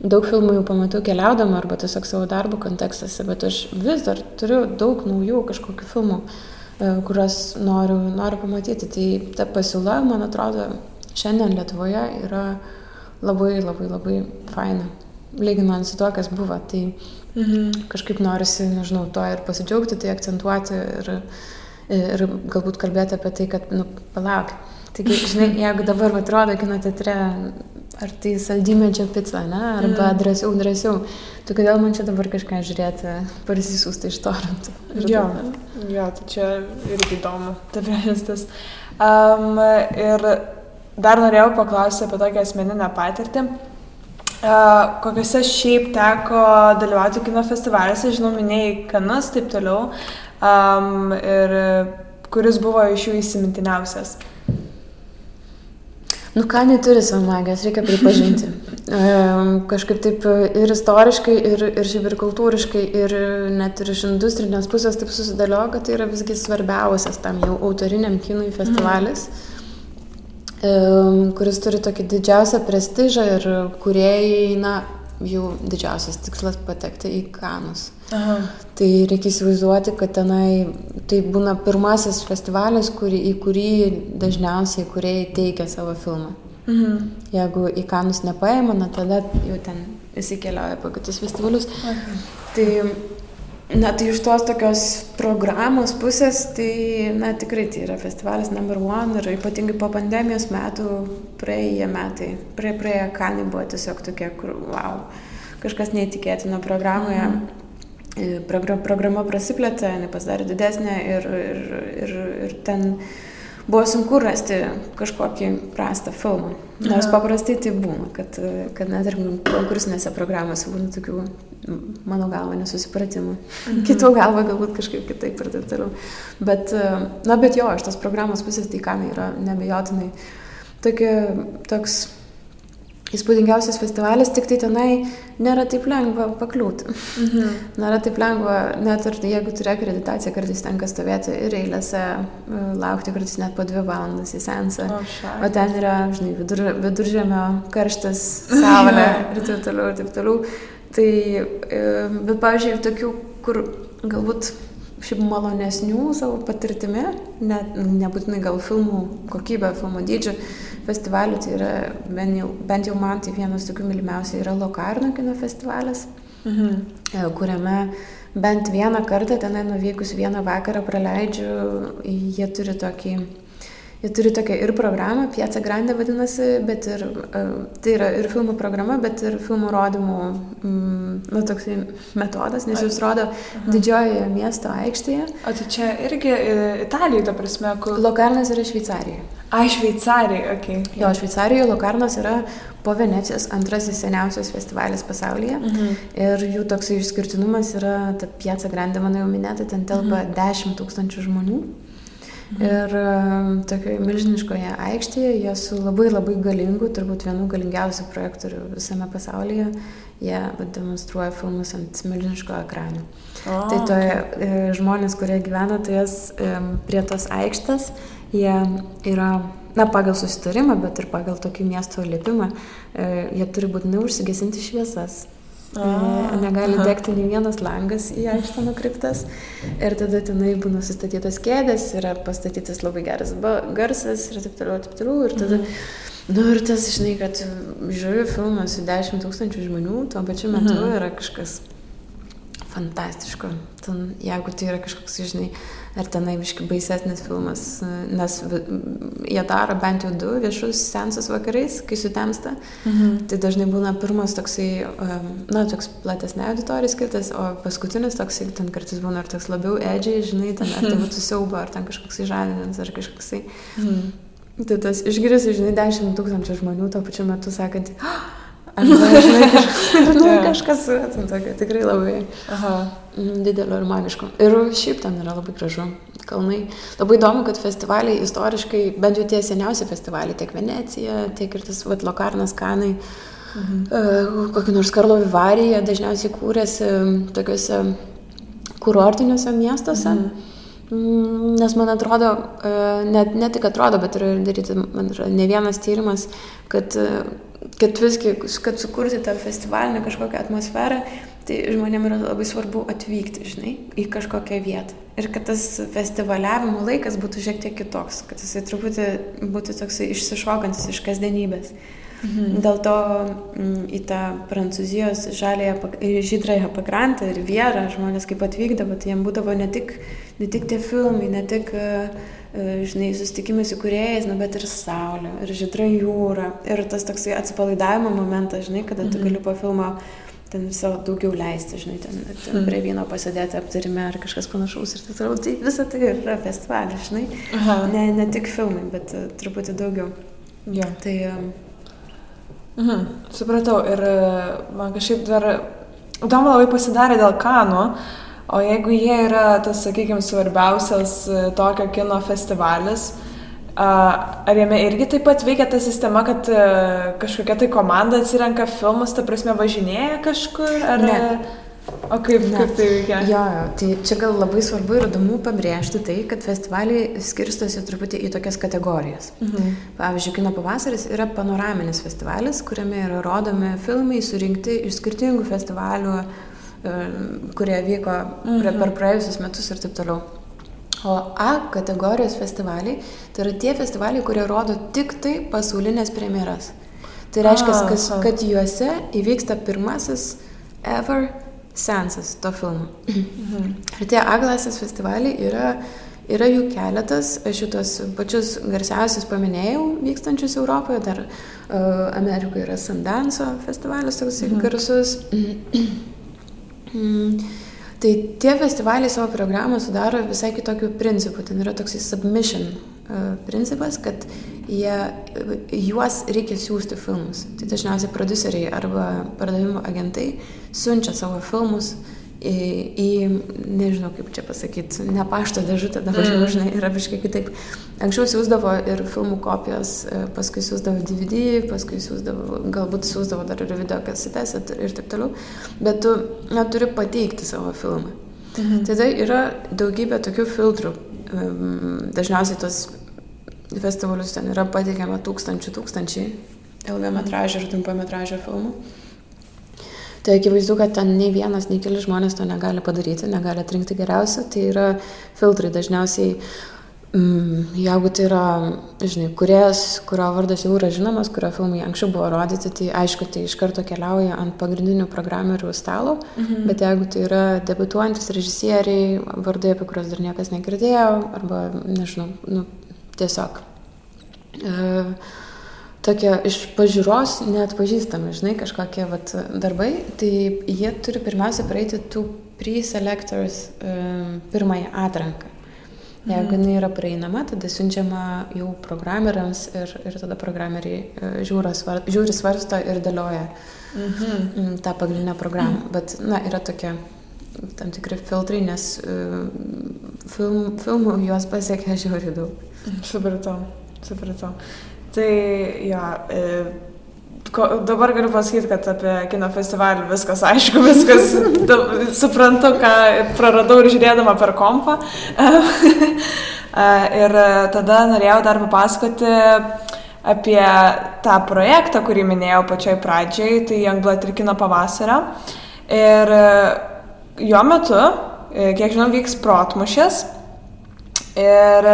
daug filmų jau pamatau keliaudama arba tiesiog savo darbo kontekstuose, bet aš vis dar turiu daug naujų kažkokių filmų, e, kuriuos noriu, noriu pamatyti. Tai ta pasiūla, man atrodo, šiandien Lietuvoje yra labai labai labai faina lyginant su tuo, kas buvo. Tai mhm. kažkaip norisi, nežinau, to ir pasidžiaugti, tai akcentuoti ir, ir galbūt kalbėti apie tai, kad, nu, palauk. Taigi, žinai, [laughs] jeigu dabar atrodo kino teatre, ar tai saldymedžio pica, ne, arba mm. drąsiau, drąsiau, tu kodėl man čia dabar kažką žiūrėti, parsisiųsti iš torantų. Jo, jo, tai čia irgi įdomu, [laughs] ta priežastis. Um, ir dar norėjau paklausti apie tokią asmeninę patirtį. Kokiuose šiaip teko dalyvauti kino festivaliuose, žinau, minėjai kanus, taip toliau. Um, ir kuris buvo iš jų įsimintiniausias? Nu, kanai turi savo magijos, reikia pripažinti. [laughs] kažkaip taip ir istoriškai, ir, ir šiaip ir kultūriškai, ir net ir iš industrinės pusės taip susidėlio, kad tai yra visgi svarbiausias tam jau autoriniam kinui festivalis. Mm kuris turi tokį didžiausią prestižą ir kuriejai, na, jų didžiausias tikslas patekti į kanus. Aha. Tai reikia įsivaizduoti, kad tenai tai būna pirmasis festivalis, kurį, į kurį dažniausiai kuriejai teikia savo filmą. Mhm. Jeigu į kanus nepaima, na tada jau ten įsikeliauja po kitus festivalius. Aha. Tai Na, tai iš tos tokios programos pusės, tai, na, tikrai tai yra festivalis number one ir ypatingai po pandemijos metų praėję metai, prie, praėję kanai buvo tiesiog tokie, kur, wow, kažkas neįtikėtino programoje. Mhm. Program, programa prasiplėtė, jinai pasidarė didesnė ir, ir, ir, ir ten buvo sunku rasti kažkokį prastą filmą. Nors paprastai tai būna, kad, kad net ir konkursinėse programose būna tokių, mano galva, nesusipratimų. Mhm. Kitų galva galbūt kažkaip kitaip ir taip toliau. Bet, na, bet jo, iš tos programos pusės tai kanai yra nebejotinai tokia, toks įspūdingiausias festivalis, tik tai tenai nėra taip lengva pakliūti. Mhm. Nėra taip lengva, net ir jeigu turi akreditaciją, kartais tenka stovėti ir eilėse, e, laukti kartais net po dvi valandas į sensą. O, o ten yra, žinai, vidur, viduržėmio karštas, saulė [laughs] ir taip toliau, ir taip toliau. Tai, e, bet, pavyzdžiui, ir tokių, kur galbūt šiaip malonesnių savo patirtimi, net, nebūtinai gal filmų kokybę, filmų dydžių festivalių, tai yra bent jau, bent jau man tai vienas tokių mylimiausių yra Lokarno kino festivalis, mhm. E, kuriame bent vieną kartą tenai nuvykus vieną vakarą praleidžiu, jie turi tokį Jie turi tokią ir programą, Piazza Grande vadinasi, bet ir, e, tai yra ir filmų programa, bet ir filmų rodymų, mm, nu, toksai metodas, nes jūs rodo didžiojoje miesto aikštėje. O tai čia irgi e, Italijoje, ta prasme, kur... Lokarnas yra Šveicarijoje. A, Šveicarijoje, okei. Okay. Jo, Šveicarijoje Lokarnas yra po Venecijos antrasis seniausias festivalis pasaulyje. Mhm. Ir jų toksai išskirtinumas yra, ta Piazza Grande, mano jau minėta, ten telpa mhm. 10 tūkstančių žmonių. Ir tokioje milžiniškoje aikštėje jie su labai labai galingu, turbūt vienu galingiausių projektorių visame pasaulyje, jie demonstruoja filmus ant milžiniško ekrano. O, tai toje okay. žmonės, kurie gyvena tojas prie tos aikštės, jie yra, na, pagal susitarimą, bet ir pagal tokį miesto liepimą, e, jie turi būtinai užsigesinti šviesas negali aha. degti nei vienas langas į aikštę nukreiptas. Ir tada tenai būna sustatytos kėdės, yra pastatytas labai geras garsas ir taip toliau, taip toliau. Ir tada, mhm. nu ir tas, žinai, kad žiūriu filmą su 10 tūkstančių žmonių, tuo pačiu metu mhm. yra kažkas fantastiško. Ten, jeigu tai yra kažkoks, žinai, ar tenai biškai baisesnis filmas, nes jie daro bent jau du viešus sensus vakarais, kai sutemsta. Mhm. Tai dažnai būna pirmas toksai, na, toks platesnė auditorija skirtas, o paskutinis toksai, ten kartais būna ir toks labiau edžiai, žinai, ten ar tai [laughs] būtų siauba, ar ten kažkoks įžadinimas, ar kažkoksai. Mhm. Tai tas išgirsi, žinai, 10 tūkstančių žmonių tuo pačiu metu sakant, oh, Arba, žinai, [laughs] kažkas, nu, kažkas ten tokio tikrai labai Aha. Mm, didelio ir magiško. Ir šiaip ten yra labai gražu. Kalnai. Labai įdomu, kad festivaliai istoriškai, bent jau tie seniausi festivaliai, tiek Venecija, tiek ir tas vat, Lokarnas Kanai, mhm. uh, kokį nors Karlo Vivarija dažniausiai kūrėsi tokiuose kurortiniuose miestuose. Mhm. Mm, nes man atrodo, net ne tik atrodo, bet yra daryti, man atrodo, ne vienas tyrimas, kad kad visgi, kad sukurti tą festivalinę kažkokią atmosferą, tai žmonėm yra labai svarbu atvykti, žinai, į kažkokią vietą. Ir kad tas festivaliavimo laikas būtų šiek tiek kitoks, kad jisai truputį būtų toksai išsišokantis iš kasdienybės. Mhm. Dėl to m, mm, į tą Prancūzijos žalėją, žydrąją pakrantę ir vierą žmonės kaip atvykdavo, tai jiems būdavo ne tik, ne tik tie filmai, ne tik uh, žinai, susitikimai su kuriejais, nu, bet ir saulė, ir žydra jūra, ir tas toksai atsipalaidavimo momentas, žinai, kada tu mhm. gali po filmo ten savo daugiau leisti, žinai, ten, ten mm. prie vyno pasėdėti aptarime ar kažkas panašaus ir taip toliau. Tai visa tai yra festivalis, žinai. Aha. Ne, ne tik filmai, bet uh, truputį daugiau. Ja. Tai... Um... Mhm, supratau. Ir man kažkaip dar įdomu labai pasidarė dėl kanų. O jeigu jie yra tas, sakykime, svarbiausias e, tokio kino festivalis, ar jame irgi taip pat veikia ta sistema, kad e, kažkokia tai komanda atsirenka filmus, ta prasme važinėja kažkur? Ar... Ne. O kaip, ne. kaip tai veikia? Jo, jo, tai čia gal labai svarbu ir įdomu pabrėžti tai, kad festivaliai skirstosi truputį į tokias kategorijas. Mhm. Pavyzdžiui, Kino pavasaris yra panoraminis festivalis, kuriame yra rodomi filmai surinkti iš skirtingų festivalių kurie vyko mhm. per praėjusius metus ir taip toliau. O A kategorijos festivaliai tai yra tie festivaliai, kurie rodo tik tai pasaulinės premjeras. Tai reiškia, kad, kad juose įvyksta pirmasis ever sensas to filmo. Mhm. Ir tie A klasės festivaliai yra, yra jų keletas, aš šitos pačius garsiausius paminėjau vykstančius Europoje, dar uh, Amerikoje yra Sandanso festivalis toks mhm. garsus. [clears throat] Mm. Tai tie festivaliai savo programą sudaro visai kitokių principų. Ten yra toksai submission uh, principas, kad jie, juos reikia siūsti filmus. Tai dažniausiai produceriai arba pardavimo agentai siunčia savo filmus uh, į, į nežinau kaip čia pasakyti, ne pašto dėžutę, dabar jau mm. žinai, yra visiškai kitaip. Anksčiau siūsdavo ir filmų kopijos, e, paskui siūsdavo DVD, paskui siūsdavo, galbūt siūsdavo dar ir video kasetės ir taip toliau, bet tu na, turi pateikti savo filmą. Mhm. Tada yra daugybė tokių filtrų. Dažniausiai tos festivalius ten yra pateikiama tūkstančių tūkstančiai ilgametražio ir trumpametražio filmų. Tai akivaizdu, kad ten nei vienas, nei keli žmonės to negali padaryti, negali atrinkti geriausią. Tai yra filtrai dažniausiai, mm, jeigu tai yra, žinai, kuriejas, kurio vardas jau yra žinomas, kurio filmai anksčiau buvo rodyti, tai aišku, tai iš karto keliauja ant pagrindinių programerių stalo. Mhm. Bet jeigu tai yra debituojantis režisieriai, vardai, apie kuriuos dar niekas negirdėjo, arba, nežinau, nu, tiesiog. Uh, tokie iš pažiūros neatpažįstami, žinai, kažkokie vat, darbai, tai jie turi pirmiausia praeiti tų pre-selectors um, pirmąją atranką. Jeigu mhm. jinai yra prieinama, tada siunčiama jau programeriams ir, ir tada programeriai uh, žiūri, svar, žiūri, svarsto ir dėlioja mhm. tą pagrindinę programą. Mhm. Bet, na, yra tokie tam tikri filtrai, nes uh, film, filmų juos pasiekia žiūri daug. Supratau, supratau. Tai jo, e, ko, dabar galiu pasakyti, kad apie kino festivalį viskas aišku, [laughs] viskas da, suprantu, ką praradau ir žiūrėdama per kompą. [laughs] ir tada norėjau dar papasakoti apie tą projektą, kurį minėjau pačioj pradžioj, tai Youngblood ir kino pavasario. Ir e, jo metu, e, kiek žinau, vyks protmušės. Ir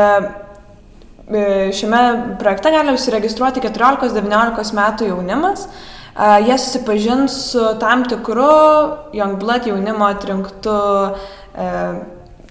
šiame projekte gali užsiregistruoti 14-19 metų jaunimas. Jie susipažins su tam tikru Youngblood jaunimo atrinktu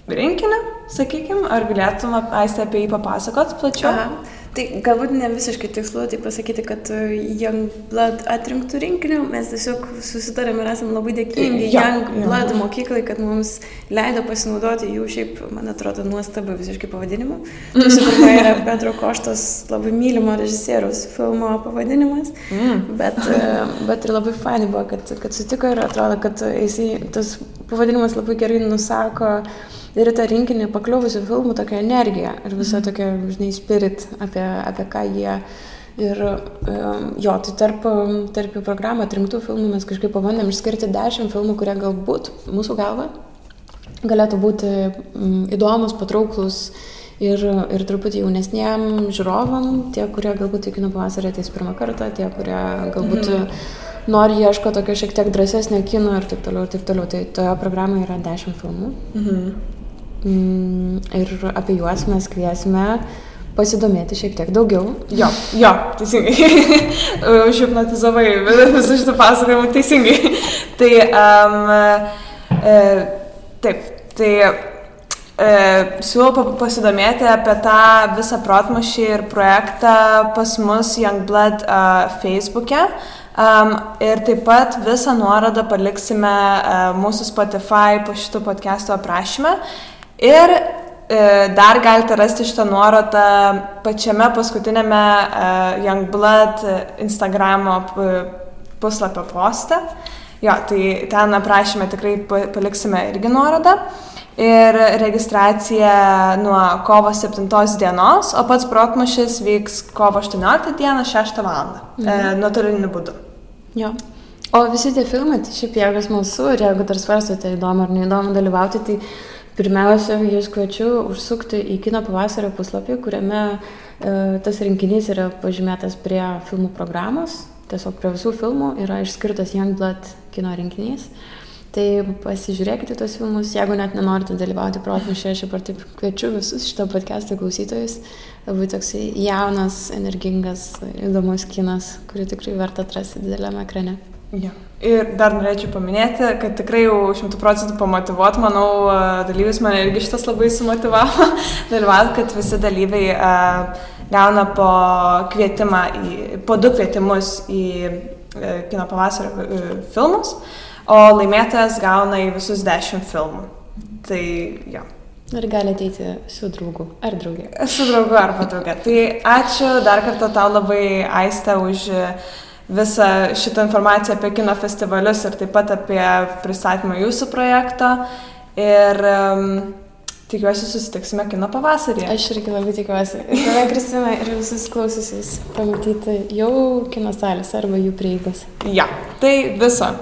rinkiniu, sakykime, ar galėtum aistę apie jį papasakot plačiau? Aha. Tai galbūt ne visiškai tikslu tai pasakyti, kad e, Youngblood atrinktų rinkinių, mes tiesiog susitarėm ir esame labai dėkingi ja, Youngblood ja. mokyklai, kad mums leido pasinaudoti jų šiaip, man atrodo, nuostabą visiškai pavadinimu. Tai visų pirma yra Pedro Koštos labai mylimo režisieriaus filmo pavadinimas, mm. bet, e, bet ir labai fainai buvo, kad, kad sutiko ir atrodo, kad jisai, tas pavadinimas labai gerai nusako ir tą rinkinį pakliuvusių filmų tokia energija ir visa mhm. tokia, žinai, spirit apie, apie ką jie. Ir jo, tai tarp, tarp programą atrinktų filmų mes kažkaip pabandėm išskirti dešimt filmų, kurie galbūt mūsų galva galėtų būti įdomus, patrauklus ir, ir truputį jaunesniem žiūrovam, tie, kurie galbūt į kino pavasarį ateis pirmą kartą, tie, kurie galbūt mhm. nori ieško tokio šiek tiek drąsesnio kino ir taip toliau, ir taip toliau. Tai toje programoje yra dešimt filmų. Mhm. Mm, ir apie juos mes kviesime pasidomėti šiek tiek daugiau. Jo, jo, teisingai. [laughs] Užhipnotizavai visą šitą pasakojimą teisingai. tai, um, e, taip, tai e, siūlau pasidomėti apie tą visą protmušį ir projektą pas mus Youngblood uh, Facebook'e. Um, ir taip pat visą nuorodą paliksime uh, mūsų Spotify po šito podcast'o aprašymę. Ir e, dar galite rasti šitą nuorodą pačiame paskutinėme e, Youngblood Instagramo puslapio poste. Jo, tai ten aprašymę tikrai paliksime irgi nuorodą. Ir registracija nuo kovo 7 dienos, o pats protmušis vyks kovo 18 dieną 6 val. E, mhm. E, nuotoliniu būdu. Jo. O visi tie filmai, tai šiaip jeigu smalsu ir jeigu dar svarstote įdomu ar neįdomu dalyvauti, tai Pirmiausia, jūs kviečiu užsukti į kino pavasario puslapį, kuriame e, tas rinkinys yra pažymėtas prie filmų programos. Tiesiog prie visų filmų yra išskirtas Youngblood kino rinkinys. Tai pasižiūrėkite tos filmus, jeigu net nenorite dalyvauti protmušėje, aš ir taip kviečiu visus šito podcast'o klausytojus. Labai toksai jaunas, energingas, įdomus kinas, kurį tikrai verta atrasti dideliame ekrane. Ja. Ir dar norėčiau paminėti, kad tikrai jau šimtų procentų pamotivuot, manau, dalyvius mane irgi šitas labai sumotivavo [laughs] dalyvauti, kad visi dalyviai gauna po kvietimą, į, po du kvietimus į uh, kino pavasario uh, filmus, o laimėtojas gauna į visus dešimt filmų. Tai jo. Ir gali ateiti su draugu ar draugė. Su draugu arba draugė. Tai ačiū dar kartą tau labai, Aiste, už uh, visą šitą informaciją apie kino festivalius ir taip pat apie pristatymą jūsų projekto. Ir um, tikiuosi susitiksime kino pavasarį. Aš irgi labai tikiuosi. Tave, Kristina, ir visus klausysius pamatyti jau kino salės arba jų prieigos. Ja, tai viso.